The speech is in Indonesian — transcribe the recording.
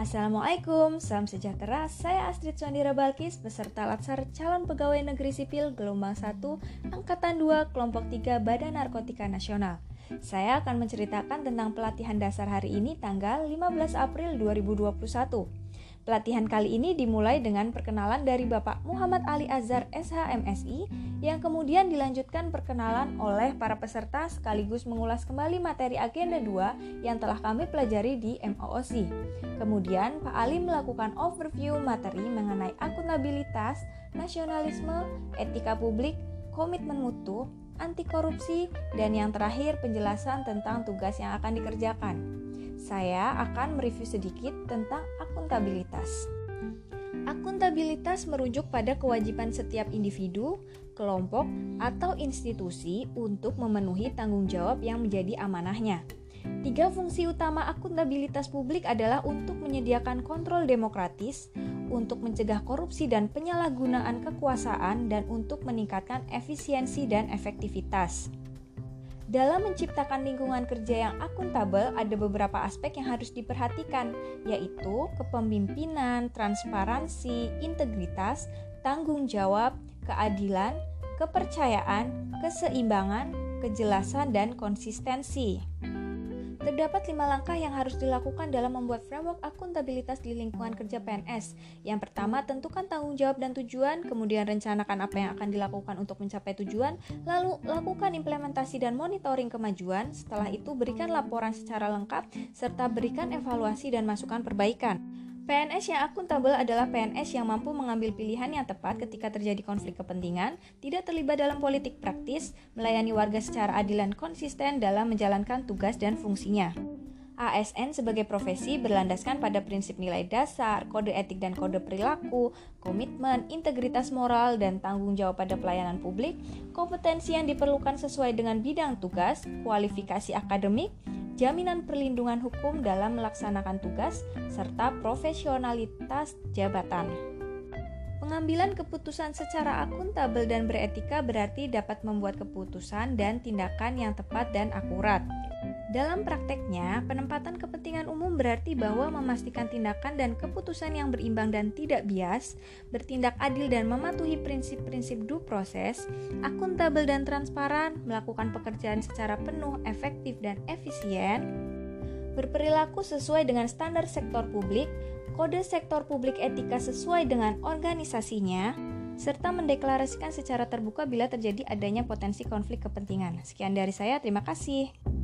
Assalamualaikum, salam sejahtera. Saya Astrid Sondira Balkis, peserta Latsar Calon Pegawai Negeri Sipil Gelombang 1, Angkatan 2, Kelompok 3 Badan Narkotika Nasional. Saya akan menceritakan tentang pelatihan dasar hari ini tanggal 15 April 2021. Pelatihan kali ini dimulai dengan perkenalan dari Bapak Muhammad Ali Azhar SHMSI yang kemudian dilanjutkan perkenalan oleh para peserta sekaligus mengulas kembali materi agenda 2 yang telah kami pelajari di MOOC. Kemudian Pak Ali melakukan overview materi mengenai akuntabilitas, nasionalisme, etika publik, komitmen mutu, anti korupsi, dan yang terakhir penjelasan tentang tugas yang akan dikerjakan saya akan mereview sedikit tentang akuntabilitas. Akuntabilitas merujuk pada kewajiban setiap individu, kelompok, atau institusi untuk memenuhi tanggung jawab yang menjadi amanahnya. Tiga fungsi utama akuntabilitas publik adalah untuk menyediakan kontrol demokratis, untuk mencegah korupsi dan penyalahgunaan kekuasaan, dan untuk meningkatkan efisiensi dan efektivitas. Dalam menciptakan lingkungan kerja yang akuntabel, ada beberapa aspek yang harus diperhatikan, yaitu kepemimpinan, transparansi, integritas, tanggung jawab, keadilan, kepercayaan, keseimbangan, kejelasan, dan konsistensi. Terdapat lima langkah yang harus dilakukan dalam membuat framework akuntabilitas di lingkungan kerja PNS. Yang pertama, tentukan tanggung jawab dan tujuan, kemudian rencanakan apa yang akan dilakukan untuk mencapai tujuan, lalu lakukan implementasi dan monitoring kemajuan. Setelah itu, berikan laporan secara lengkap serta berikan evaluasi dan masukan perbaikan. PNS yang akuntabel adalah PNS yang mampu mengambil pilihan yang tepat ketika terjadi konflik kepentingan, tidak terlibat dalam politik praktis, melayani warga secara adil dan konsisten dalam menjalankan tugas dan fungsinya. ASN sebagai profesi berlandaskan pada prinsip nilai dasar, kode etik dan kode perilaku, komitmen, integritas moral, dan tanggung jawab pada pelayanan publik, kompetensi yang diperlukan sesuai dengan bidang tugas, kualifikasi akademik, jaminan perlindungan hukum dalam melaksanakan tugas, serta profesionalitas jabatan. Pengambilan keputusan secara akuntabel dan beretika berarti dapat membuat keputusan dan tindakan yang tepat dan akurat. Dalam prakteknya, penempatan kepentingan umum berarti bahwa memastikan tindakan dan keputusan yang berimbang dan tidak bias, bertindak adil dan mematuhi prinsip-prinsip due proses, akuntabel dan transparan, melakukan pekerjaan secara penuh, efektif, dan efisien, berperilaku sesuai dengan standar sektor publik, kode sektor publik etika sesuai dengan organisasinya, serta mendeklarasikan secara terbuka bila terjadi adanya potensi konflik kepentingan. Sekian dari saya, terima kasih.